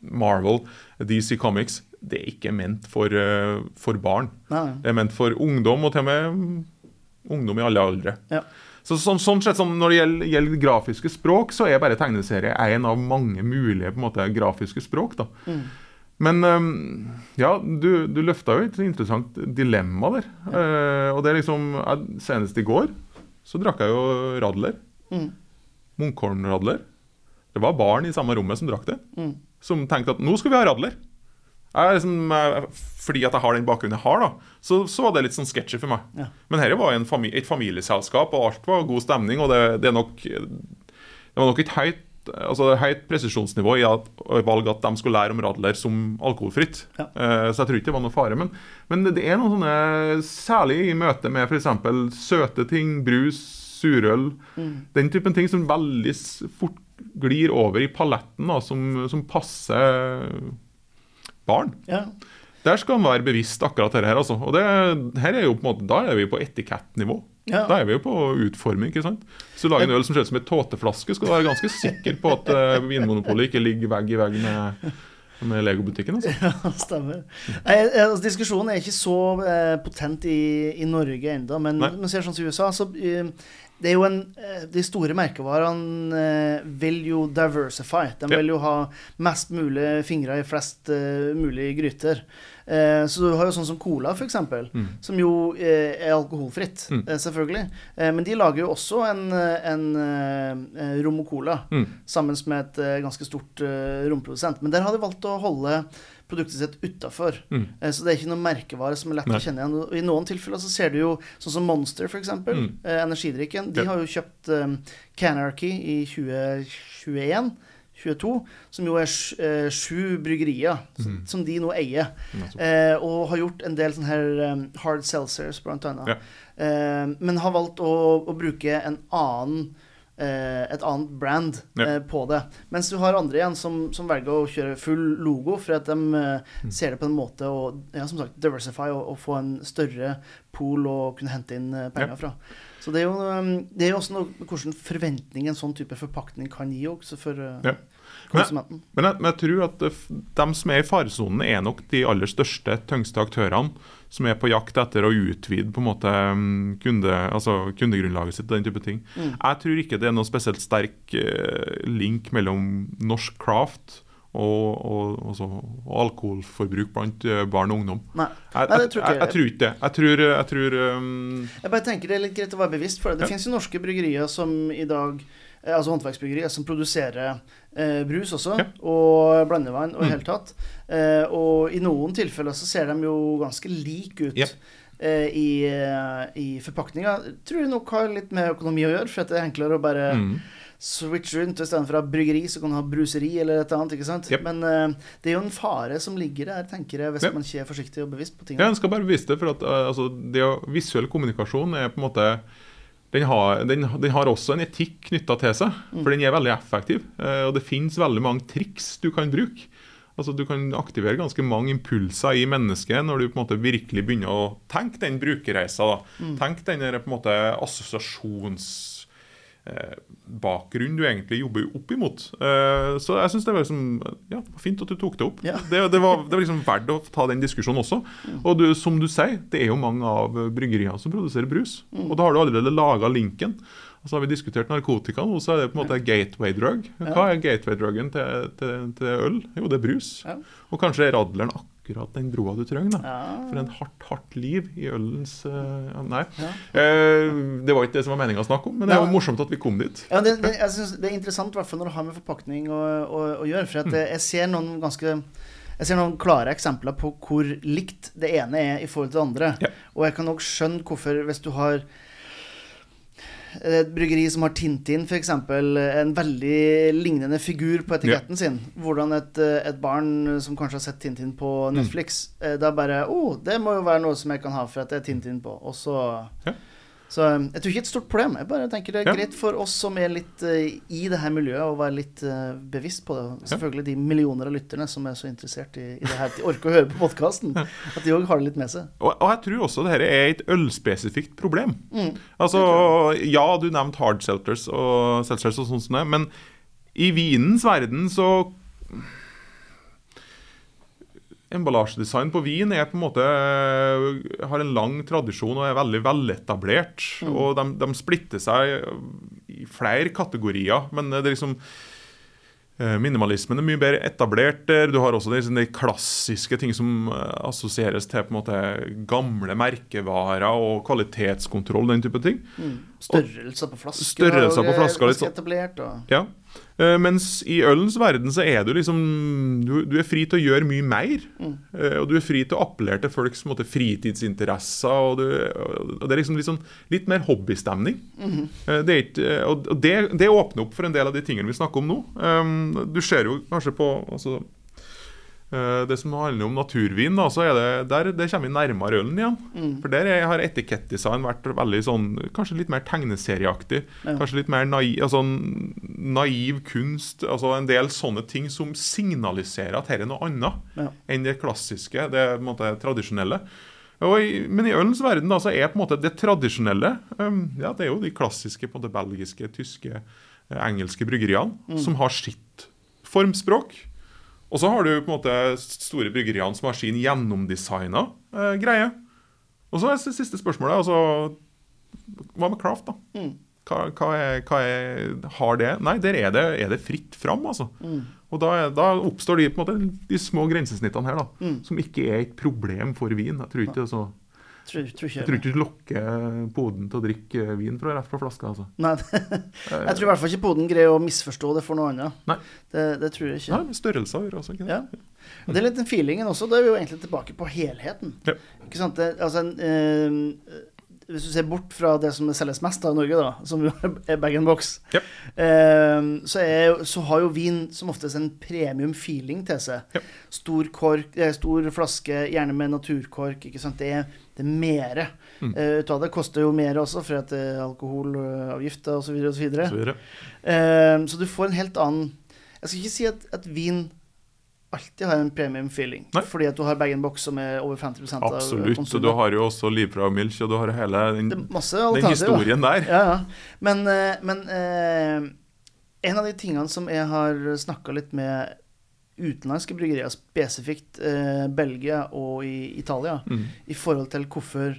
Marvel, DC Comics, det er ikke ment for, eh, for barn. Nei. Det er ment for ungdom, og til og med ungdom i alle aldre. Ja. Så, så, sånn sett, sånn, Når det gjelder, gjelder, grafiske språk, så er bare tegneserie en av mange mulige måte, grafiske språk. da. Mm. Men um, ja, du, du løfta jo et interessant dilemma der. Ja. Uh, og det er liksom Senest i går så drakk jeg jo Radler. Mm. Munkholm-Radler. Det var barn i samme rommet som drakk det. Mm. Som tenkte at nå skal vi ha Radler. Liksom, fordi at jeg har den bakgrunnen jeg har, da, så, så var det litt sånn sketsjy for meg. Ja. Men dette var familie, et familieselskap, og alt var god stemning. Og det, det, nok, det var nok et høyt, altså høyt presisjonsnivå i at, valg at de skulle lære om Radler som alkoholfritt. Ja. Uh, så jeg tror ikke det var noe fare. Men, men, det er noen sånne, særlig i møte med f.eks. søte ting, brus, surøl, mm. den typen ting som veldig fort glir over i paletten, da, som, som passer barn. Ja. Der skal man være bevisst akkurat dette her. Altså. Og det, her er jo på en måte, Da er vi på etikettnivå. Ja. Da er vi jo på utforming. ikke sant? Hvis du lager en øl som ser ut som en tåteflaske, skal du være ganske sikker på at uh, Vinmonopolet ikke ligger vegg i vegg med, med Lego-butikken. Altså. *laughs* Ja, stemmer. Nei, altså, diskusjonen er ikke så eh, potent i, i Norge ennå, men, men ser sånn som i USA, så uh, det er jo en, eh, De store merkevarene eh, vil jo diversify. De vil jo ha mest mulig fingre i flest uh, mulig gryter. Så du har jo sånn som Cola, f.eks., mm. som jo er alkoholfritt, mm. selvfølgelig. men de lager jo også en, en rom og cola mm. sammen med et ganske stort romprodusent. Men der har de valgt å holde produktet sitt utafor. Mm. Eh, så det er ikke noen merkevare som er lett Nei. å kjenne igjen. I noen tilfeller så ser du jo sånn som Monster, f.eks. Mm. Eh, energidrikken. De ja. har jo kjøpt um, Canarchy i 2021. 22, som jo er eh, sju bryggerier mm. som de nå eier. Eh, og har gjort en del sånne her um, hard seltzers, blant annet. Ja. Eh, men har valgt å, å bruke en annen eh, et annet brand Ja. eh, på det. Mens du har andre igjen som, som velger å kjøre full logo, for at de eh, Mm. ser det på en måte å ja, som sagt, diversify og, og få en større pool å kunne hente inn penger penger fra. Så det er jo, eh, det er jo også noe hvordan forventning en sånn type forpakning kan gi også for eh, Ja. Konsumenten. Men jeg, men jeg tror at de som er i faresonen, er nok de aller største, tyngste aktørene som er på jakt etter å utvide på en måte mm, kunde, altså kundegrunnlaget sitt og den type ting. Mm. Jeg tror ikke det er noe spesielt sterk eh, link mellom norsk craft og, og, og, så, og alkoholforbruk blant eh, barn og ungdom. Nei. Jeg, Nei, det tror ikke jeg, jeg. tror ikke det. Jeg tror, jeg tror um, Jeg bare tenker det er litt greit å være bevisst for det. Det Ja. finnes jo norske bryggerier som i dag Altså håndverksbryggerier som produserer eh, brus også, Ja. og blandevann og i Mm. hele tatt. Eh, og i noen tilfeller så ser de jo ganske like ut. Ja. eh, I, eh, i forpakninga. Tror jeg nok har litt med økonomi å gjøre, for at det er enklere å bare mm. switch rundt. Istedenfor å ha bryggeri, så kan du ha bruseri eller et annet. ikke sant? Yep. Men uh, det er jo en fare som ligger der, tenker jeg, hvis yep. man ikke er forsiktig og bevisst på ting. Ja, en skal bare bevisst det, for at uh, altså, det å, visuell kommunikasjon er på en måte den har, den, den har også en etikk knytta til seg, for den er veldig effektiv. eh, og det finnes veldig mange triks du kan bruke. Altså Du kan aktivere ganske mange impulser i mennesket når du på en måte virkelig begynner å tenke den brukerreisa. da. Tenk den på en måte assosiasjons bakgrunn du egentlig jobber opp imot. Eh, så jeg syns det var liksom, ja, fint at du tok det opp. Ja. Det, det, var, det var liksom verdt å ta den diskusjonen også. Og du, som du sier, det er jo mange av bryggeriene som produserer brus. Og da har du allerede laga linken. Og så har vi diskutert narkotika og så er det på en måte gateway drug. Hva er gateway drugen til, til, til øl? Jo, det er brus. Og kanskje er radleren akkurat den broa du trenger. Ja. For en hardt, hardt liv i ølens uh, Nei. Ja. Eh, det var ikke det som var meninga å snakke om, men det er jo morsomt at vi kom dit. Ja, det, det, jeg synes det er interessant, hvert når det har med forpakning å, å, å gjøre. For Mm. jeg ser noen ganske jeg ser noen klare eksempler på hvor likt det ene er i forhold til det andre. Og jeg kan nok skjønne hvorfor, hvis du har et bryggeri som har Tintin, f.eks., en veldig lignende figur på etiketten sin. Hvordan et, eh, et barn som kanskje har sett Tintin på Mm. Netflix, mm. da bare Å, oh, det må jo være noe som jeg kan ha for at det er Tintin på. Og så Ja. Så eh, jeg tror ikke det er et stort problem. Jeg bare tenker det er Ja. greit for oss som er litt uh, i det her miljøet, å være litt uh, bevisst på det. Selvfølgelig de millioner av lytterne som er så interessert i, i det her, at de orker å høre på podkasten. *laughs* At de òg har det litt med seg. Og, og jeg tror også dette er et ølspesifikt problem. Mm. Altså, Ja, du nevnte hard seltzers og seltzers og det, men i vinens verden så Emballasjedesign på vin er på en måte har en lang tradisjon og er veldig veletablert. Og de, de splitter seg i flere kategorier, men det er liksom eh, Minimalismen er mye bedre etablert der. Du har også de, de klassiske ting som eh, assosieres til på en måte gamle merkevarer og kvalitetskontroll, den type ting. Mm. Størrelser på flasker. Størrelser på flasker, litt sånn. etablert. Og, Ja. Uh, mens i ølens verden så er du liksom Du, du er fri til å gjøre mye mer. Mm. Uh, og du er fri til å appellere til folks måte, fritidsinteresser. Og, du, og det er liksom litt, sånn, litt mer hobbystemning. Mm -hmm. uh, det ikke, og det, det åpner opp for en del av de tingene vi snakker om nå. Um, du ser jo kanskje på altså, det som handler om naturvin, da, så er det, der, det kommer vi nærmere ølen igjen. Mm. For der er, har etikettdesign vært veldig sånn, kanskje litt mer tegneserieaktig. Ja. Kanskje litt mer naiv, altså, naiv kunst. altså En del sånne ting som signaliserer at dette er noe annet Ja. enn det klassiske, det måte tradisjonelle. I, men i ølens verden da, så er på en måte det tradisjonelle um, ja, Det er jo de klassiske på måte, belgiske, tyske, eh, engelske bryggeriene som har sitt formspråk. Og så har du på en måte store bryggeriene som har sin gjennomdesigna eh, greie. Og så er det siste spørsmålet altså, Hva med craft, da? Mm. Hva, hva, er, hva er, har det Nei, der er det, er det fritt fram, altså. Mm. Og da, da oppstår de, på en måte, de små grensesnittene her, da. Mm. Som ikke er et problem for vin. Jeg tror ikke, det er så, Tror, tror ikke jeg tror ikke du lokker poden til å drikke vin fra rett fra flaska. Altså. Nei, *laughs* jeg tror i hvert fall ikke poden greier å misforstå det for noe annet. Nei. Det, det tror jeg ikke. Nei, størrelser gjør også ikke det. Ja. Og det er litt den feelingen også. Da er vi jo egentlig tilbake på helheten. Ja. Ikke sant? Det, altså, en, eh, hvis du ser bort fra det som det selges mest av i Norge, da, som er bag-in-box, Yep. eh, så, er- så har jo vin som oftest en premium feeling til seg. Yep. Stor kork, eh, stor flaske, gjerne med naturkork. ikke sant? Det er, det er mere Mm. eh, det. Koster jo mer også, for at det er alkoholavgifter osv. osv. Og så videre. Eh, så du får en helt annen Jeg skal ikke si at, at vin alltid har en premium feeling, Nei. fordi at du har bag-in-box som er over 50 av Absolutt. Og du har jo også Livfra og Milch, og du har hele den, den historien der. Ja, ja. Men, eh, men eh, en av de tingene som jeg har snakka litt med utenlandske bryggerier, spesifikt eh, Belgia og i Italia, Mm. i forhold til hvorfor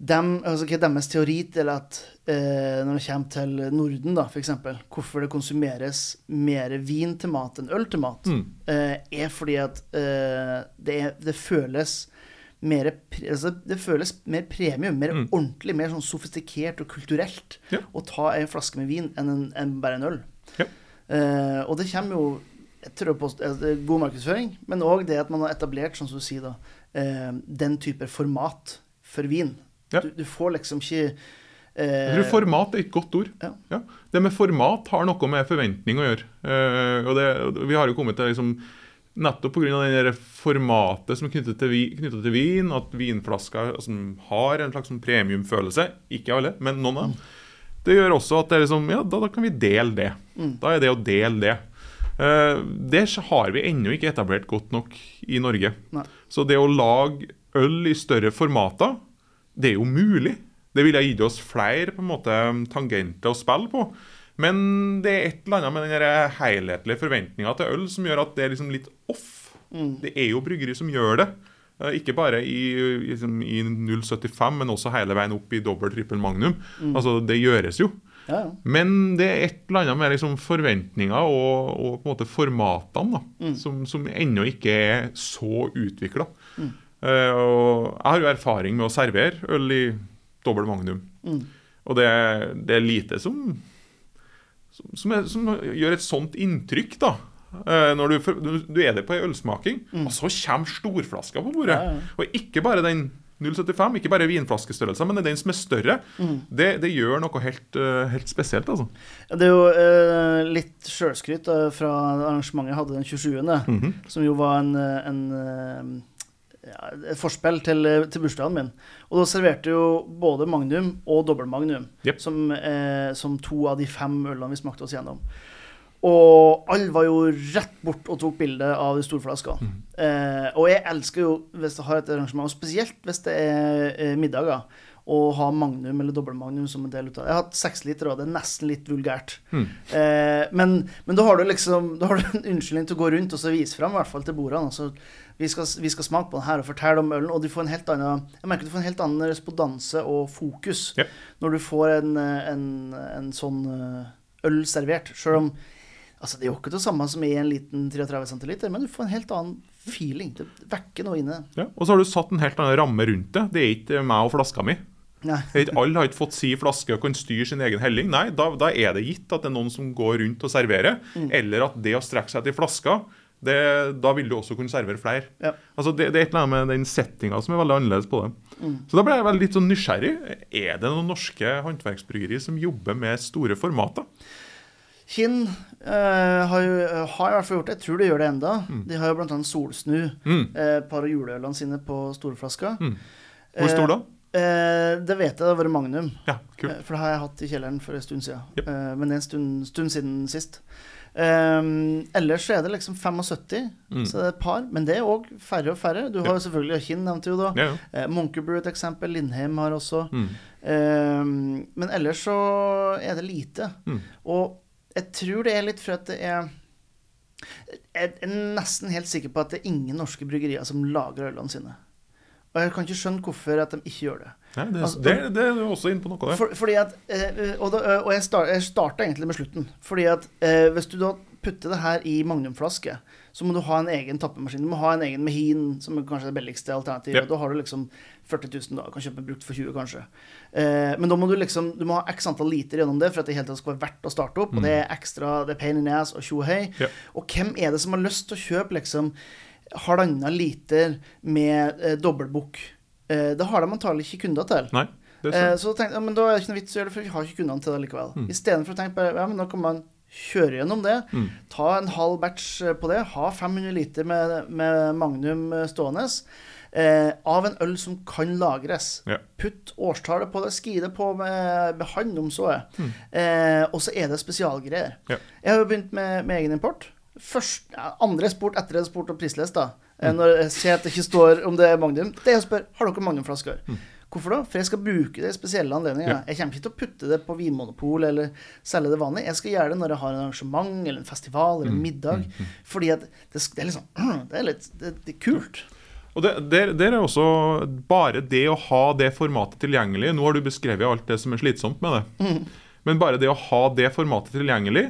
dem, altså hva er deres teori til at eh, når det kommer til Norden, da, f.eks., hvorfor det konsumeres mer vin til mat enn øl til mat, Mm. eh, er fordi at eh, det, er, det føles mer altså Det føles mer premium, mer Mm. ordentlig, mer sånn sofistikert og kulturelt Ja. å ta en flaske med vin enn, en, en, bare en øl. Ja. Eh, og det kommer jo jeg tror på, god markedsføring, men òg det at man har etablert, sånn som du sier, da, eh, den type format for vin. Ja. Du, du får liksom ikke Jeg eh, tror format er et godt ord. Ja. Det med format har noe med forventning å gjøre. Eh, og det, vi har jo kommet til liksom, Nettopp pga. formatet som er knyttet til, vi, knyttet til vin, at vinflasker altså, har en slags sånn premiumfølelse. Ikke alle, men noen av dem. Det gjør også at det er liksom, ja, da, da kan vi dele det. Mm. Da er det å dele det. Eh, det har vi ennå ikke etablert godt nok i Norge. Nei. Så det å lage øl i større formater, det er jo mulig. Det ville gitt oss flere på en måte tangenter å spille på. Men det er et eller annet med den helhetlige forventninga til øl som gjør at det er liksom litt off. Mm. Det er jo bryggeri som gjør det. Eh, Ikke bare i, i, liksom, i 0,75, men også hele veien opp i dobbel, trippel magnum. Mm. Altså, det gjøres jo. Ja, ja. Men det er et eller annet med liksom forventninger og, og på en måte formatene da, Mm. som, som ennå ikke er så utvikla. Mm. Og jeg har jo erfaring med å servere øl i dobbel magnum. Mm. Og det, det er lite som, som, som, er, som gjør et sånt inntrykk, da. Eh, når du, du, er der på ei ølsmaking, Mm. og så kommer storflaska på bordet. Ja, ja. Og ikke bare den 0,75, ikke bare vinflaskestørrelsen, men den som er større. Mm. Det, det gjør noe helt, eh, helt spesielt, altså. Det er jo eh, litt sjølskryt eh, fra arrangementet jeg hadde den 27., Mhm. som jo var en, eh, en eh, ja, et forspill til, eh, til bursdagen min. Og da serverte jo både Magnum og dobbel Magnum yep. som, eh, som to av de fem ølene vi smakte oss gjennom. Og alle var jo rett bort og tok bilde av de store flaskene. Mm. Eh, og jeg elsker jo, hvis jeg har et arrangement, og spesielt hvis det er eh, middager, å ha Magnum eller dobbel Magnum som en del ut av det. Jeg har hatt seks liter, og det er nesten litt vulgært. Mm. Eh, men, men da har du liksom Da har du en unnskyldning til å gå rundt og så vise fram, i hvert fall til bordene. Altså, vi, skal, vi skal smake på den her og fortelle om ølen, og du får en helt annen Jeg merker du får en helt annen respondanse og fokus Ja. når du får en, eh, en, en sånn eh, øl servert. Selv om Altså, det er jo ikke det samme som i en liten 33 centiliter, men du får en helt annen feeling. Det vekker noe inne. Ja. Og så har du satt en helt annen ramme rundt det. Det er ikke meg og flaska mi. Alle har ikke fått si flaske og kan styre sin egen helling. Nei, da, da er det gitt at det er noen som går rundt og serverer. Mm. Eller at det å strekke seg til flaska, det, da vil du også kunne servere flere. Ja. Altså det, det er et eller annet med den settinga som er veldig annerledes på det. Mm. Så da ble jeg veldig litt sånn nysgjerrig. Er det noen norske håndverksbryggeri som jobber med store formater? Kinn eh, har jo har i hvert fall gjort det. Jeg tror de gjør det enda. De har jo annet Solsnu. Mm. eh, par av juleølene sine på storflaska. Mm. Hvor stor da? Eh, det vet jeg det har vært Magnum. Ja. Eh, For det har jeg hatt i kjelleren for en stund siden. Yep. Eh, men det er en stund, stund siden sist. Eh, ellers så er det liksom 75, Mm. så det er et par. Men det er òg færre og færre. Du har jo selvfølgelig Kinn, nevnte jo da. Ja, ja. Eh, Monkerbrew et eksempel. Lindheim har også. Mm. Um, men ellers så er det lite. Mm. Og jeg tror det er litt for at det er Jeg er nesten helt sikker på at det er ingen norske bryggerier som lager ølene sine. Og jeg kan ikke skjønne hvorfor at de ikke gjør det. Nei, det, Altså, det, det er du også inne på noe der. For, fordi at, eh, og da, og jeg, start, jeg starta egentlig med slutten. Fordi at eh, hvis du da putter det her i magnumflaske, så må du ha en egen tappemaskin. Du må ha en egen Mehin, som er kanskje det billigste alternativet. Yep. Da har du liksom 40 000 da. Kan kjøpe brukt for 20, kanskje. Eh, men da må du liksom Du må ha x antall liter gjennom det for at det hele tatt skal være verdt å starte opp. Og det er ekstra Det er pain in ass og tjo og hei. Mm. Og hvem er det som har lyst til å kjøpe liksom halvannen liter med eh, dobbeltbukk? Eh, det har de antagelig ikke kunder til. Nei. Eh, så tenkte jeg, men da er det ikke noe vits å gjøre det, for vi har ikke kundene til det likevel. Mm. Istedenfor å tenke på ja, men da kan man kjøre gjennom det, Mm. ta en halv batch eh, på det, ha 500 liter med, med Magnum stående, eh, av en øl som kan lagres. Ja. Putt årstallet på det, ski det på med, med hånd om så er. Mm. Eh, og så er det spesialgreier. Ja. Jeg har jo begynt med, med egen import. Først, ja, andre spurt etter har spurt om prislist, da. Mm. Eh, Når jeg ser at det ikke står om det er Magnum, det å spørre har dere Magnumflasker. Mm. Hvorfor da? For jeg skal bruke det i spesielle anledninger. Ja. Jeg kommer ikke til å putte det på Vinmonopol eller selge det vanlig. Jeg skal gjøre det når jeg har en arrangement eller en festival eller en Mm. middag. Fordi at det, det er liksom *clears throat* Det er litt det, det er kult. Og det, der, der er også bare det å ha det formatet tilgjengelig Nå har du beskrevet alt det som er slitsomt med det. Men bare det å ha det formatet tilgjengelig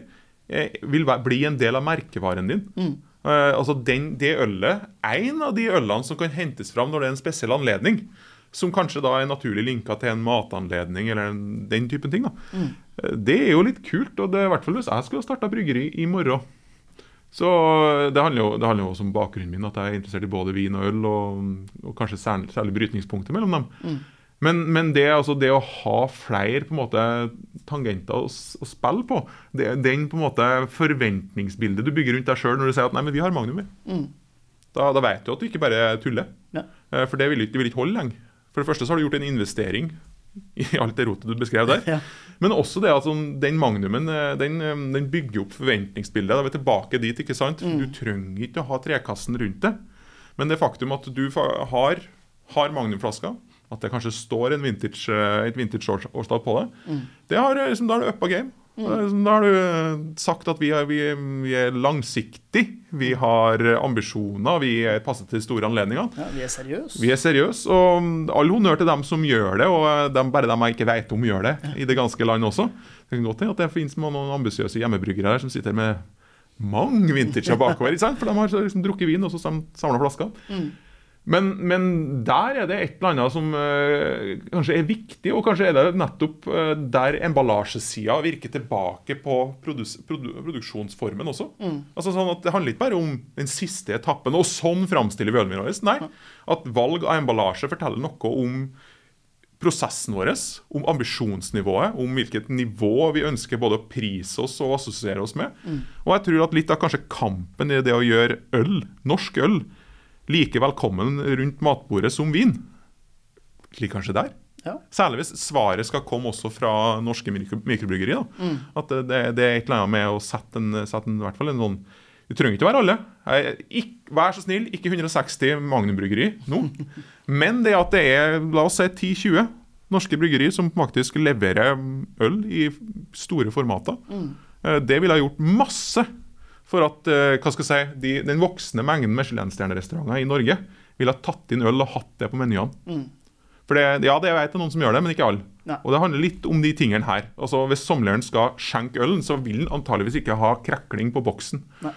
eh, vil bli en del av merkevaren din. Eh, altså den, Det ølet En av de ølene som kan hentes fram når det er en spesiell anledning. Som kanskje da er naturlig linka til en matanledning eller en, den typen ting. da. Eh, Det er jo litt kult. og det er i hvert fall Hvis jeg skulle ha starta bryggeri i morgen så det handler, jo, det handler jo også om bakgrunnen min, at jeg er interessert i både vin og øl, og, og kanskje særlig, særlig brytningspunktet mellom dem. Men, men det, altså, det å ha flere måte tangenter å, å spille på, det, den på en måte forventningsbildet du bygger rundt deg sjøl når du sier at nei, men vi har Magnum. Mm. Da, da vet du at du ikke bare tuller. Ja. Eh, For det vil, det vil ikke holde lenge. For det første så har du gjort en investering i alt det rotet du beskrev der. *laughs* Ja. Men også det at altså, den magnumen eh, den, eh, den bygger opp forventningsbildet. Da er vi tilbake dit. ikke sant? Mm. Du trenger ikke å ha trekassen rundt det. Men det faktum at du har, har magnumflasker, at det kanskje står en vintage, eh, et vintage-årstall på det, Mm. det har, eh, liksom, da er du uppa game. Liksom- Da har du eh, sagt at vi er, vi, vi er langsiktig, vi har eh, ambisjoner, vi er passet til store anledninger. Ja, vi er seriøse. Vi er seriøse, og mm, all honnør til dem som gjør det, og dem, bare dem jeg ikke vet om, gjør det i det ganske land også. Det kan godt hende at det finnes noen ambisiøse hjemmebryggere her som sitter med mange vintager bakover, for de har liksom drukket vin og så samla flasker. Mm. Men, men der er det et eller annet som eh, kanskje er viktig, og kanskje er det nettopp eh, der emballasjesida virker tilbake på produ, produksjonsformen også. Altså sånn at Det handler ikke bare om den siste etappen, og sånn framstiller vi ølen vår. Nei. At valg av emballasje forteller noe om prosessen vår, om ambisjonsnivået, om hvilket nivå vi ønsker både å prise oss og assosiere oss med. Og jeg tror at litt av kanskje kampen i det å gjøre øl, norsk øl, like velkommen rundt matbordet som vin, ligger kanskje der. Ja. Særlig hvis svaret skal komme også fra norske mikrobryggeri. mikrobryggerier. da. At det, det, er et eller annet med å sette en, sette en, i hvert fall en sånn Det trenger ikke å være alle. Jeg, ikk- vær så snill, ikke 160 Magnum-bryggeri nå. *laughs* Men det at det er la oss si 10-20 norske bryggeri som faktisk leverer øl i store formater, mm. det ville ha gjort masse for at eh, hva skal jeg si, de, den voksne mengden Michelin-stjernerestauranter i Norge ville ha tatt inn øl og hatt det på menyene. For det, ja, det vet jeg noen som gjør det, men ikke alle. Nei. Og det handler litt om de tingene her. Altså, Hvis somleren skal skjenke ølen, så vil han antageligvis ikke ha krekling på boksen. Nei.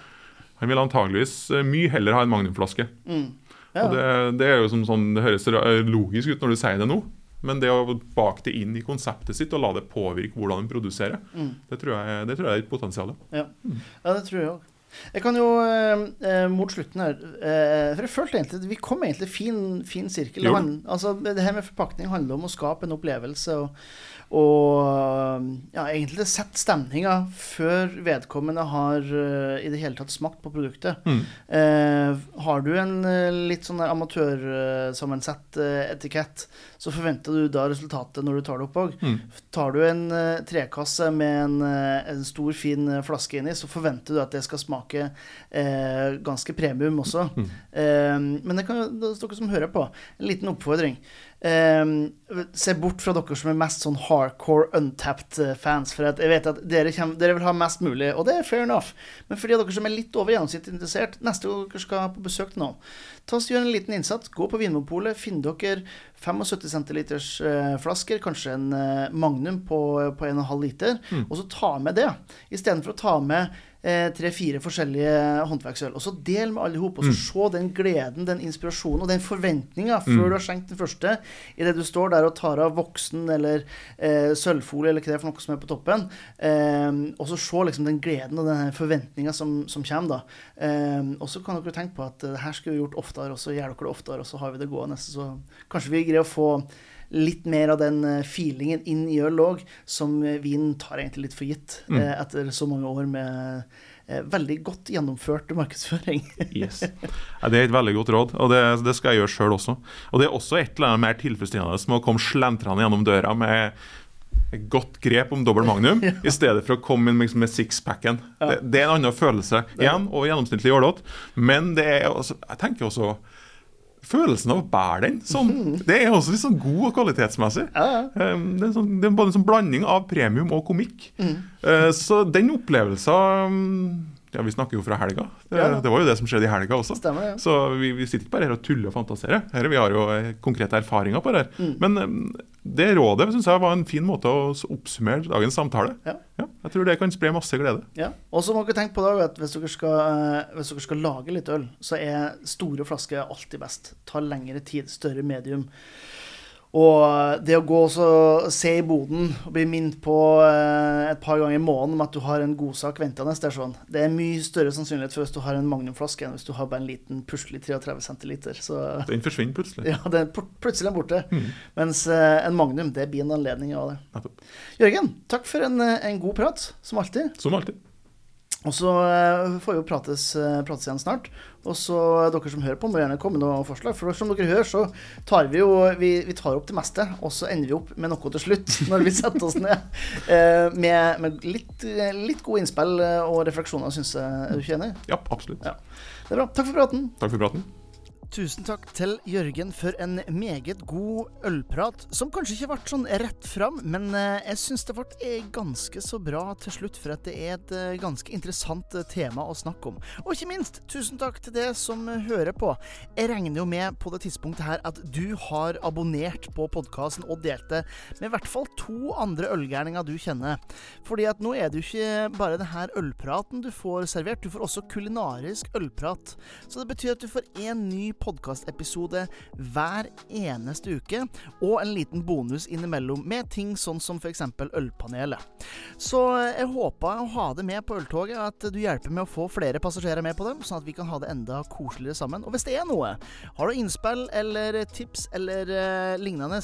Han vil antageligvis eh, mye heller ha en magnumflaske. Mm. Ja. Og det, det er jo som sånn, det høres logisk ut når du sier det nå, men det å bake det inn i konseptet sitt og la det påvirke hvordan en produserer, Mm. det, tror jeg, det tror jeg er et potensial. Ja. ja, det tror jeg òg. Jeg kan jo eh, eh, mot slutten her eh, For jeg følte egentlig vi kom egentlig fin, fin sirkel. Det, altså, det her med forpakning handler om å skape en opplevelse. Og, og ja, egentlig sette stemninga før vedkommende har eh, i det hele tatt smakt på produktet. Mm. Eh, har du en eh, litt sånn der amatørsammensett eh, etikett, så forventer du da resultatet når du tar det opp òg. Mm. Tar du en trekasse med en, en stor, fin flaske inni, så forventer du at det skal smake eh, ganske premium også. Mm. Eh, men det kan er dere som hører på, en liten oppfordring. Eh, se bort fra dere som er mest sånn hardcore untapped eh, fans, for jeg vet at dere, kommer, dere vil ha mest mulig, og det er fair enough. Men for de av dere som er litt over gjennomsnittet interessert, neste gang dere skal på besøk til noen, ta oss gjør en liten innsats. Gå på Vinmonopolet, finn dere 75 centiliters eh, flasker, kanskje en eh, Magnum på, på 1,5 liter, og så ta med det. Istedenfor å ta med tre-fire forskjellige håndverksøl. Og så del med alle i hop, og så se den gleden, den inspirasjonen og den forventninga før du har skjenkt den første, idet du står der og tar av voksen eller eh, sølvfolie eller hva det er for noe som er på toppen. Eh, og så se liksom den gleden og den forventninga som, som kommer, da. Eh, og så kan dere tenke på at eh, det her skulle vi gjort oftere, og så gjør dere det oftere, og så har vi det gående. Så kanskje vi greier å få litt mer av den eh, feelingen inn i øl òg, som vin tar egentlig litt for gitt mm. etter så mange år med veldig godt gjennomført markedsføring. *laughs* yes. Ja, det er et veldig godt råd, og det, det skal jeg gjøre sjøl også. Og det er også et eller annet mer tilfredsstillende med å komme slentrende gjennom døra med godt grep om dobbel magnum, *laughs* ja. i stedet for å komme inn liksom med sixpacken. Ja. Det, det, er en annen følelse igjen, og gjennomsnittlig jålete. Men det er også, jeg tenker også følelsen av å bære den. Sånn. Det er også litt sånn god og kvalitetsmessig. Ja, um, det, er sånn, det, er både en sånn blanding av premium og komikk. Mm. Uh, så den opplevelsen ja, Vi snakker jo fra helga. Det, ja. det, var jo det som skjedde i helga også. Stemmer, ja. Så vi, vi, sitter ikke bare her og tuller og fantaserer. Her, vi har jo eh, konkrete erfaringer på det her. Mm. Men um, det rådet synes jeg var en fin måte å oppsummere dagens samtale. Ja. ja jeg tror det kan spre masse glede. Ja, Og så må dere tenke på det at hvis dere, skal, eh, hvis dere skal lage litt øl, så er store flasker alltid best. Tar lengre tid. Større medium. Og det å gå og se i boden og bli minnet på eh, et par ganger i måneden om at du har en godsak ventende, det er sånn. Det er mye større sannsynlighet for hvis du har en magnumflaske enn hvis du har bare en liten puslig 33 centiliter. Så, den forsvinner plutselig. Ja, den plutselig er borte. Mm. Mens uh, en magnum, det blir en anledning av det. Jørgen, takk for en, eh, en god prat, som alltid. Som alltid. Og så uh, får vi jo prates, uh, prates, igjen snart. Og så dere som hører på, må gjerne komme med noen forslag. For som dere hører, så tar vi jo vi, vi, tar opp det meste, og så ender vi opp med noe til slutt, *laughs* når vi setter oss ned. Med, med litt, litt, gode innspill og refleksjoner, syns jeg. Er du ikke enig? Ja, absolutt. Ja. Det er bra. Takk for praten. Takk for praten. Tusen takk til Jørgen for en meget god ølprat, som kanskje ikke ble sånn rett fram, men eh, jeg syns det ble eh, ganske så bra til slutt, for at det er et eh, ganske interessant tema å snakke om. Og ikke minst, tusen takk til det som hører på. Jeg regner jo med på det tidspunktet her at du har abonnert på podkasten og delt det med i hvert fall to andre ølgærninger du kjenner. Fordi at nå er det jo ikke bare denne ølpraten du får servert, du får også kulinarisk ølprat. Så det betyr at du får én ny podkast podkastepisode hver eneste uke, og en liten bonus innimellom med ting sånn som f.eks. Ølpanelet. Så jeg håper å ha det med på øltoget, at du hjelper med å få flere passasjerer med på dem, sånn at vi kan ha det enda koseligere sammen. Og hvis det er noe, har du innspill eller tips eller eh, lignende,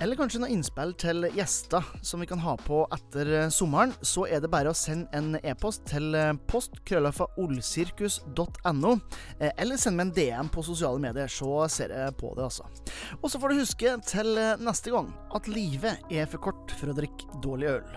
eller kanskje noen innspill til gjester som vi kan ha på etter eh, sommeren, så er det bare å sende en e-post til eh, postkrøllafaolsirkus.no, eller send meg en DM på sosiale medier, så ser jeg på det, altså. Og så får du huske til neste gang at livet er for kort for å drikke dårlig øl.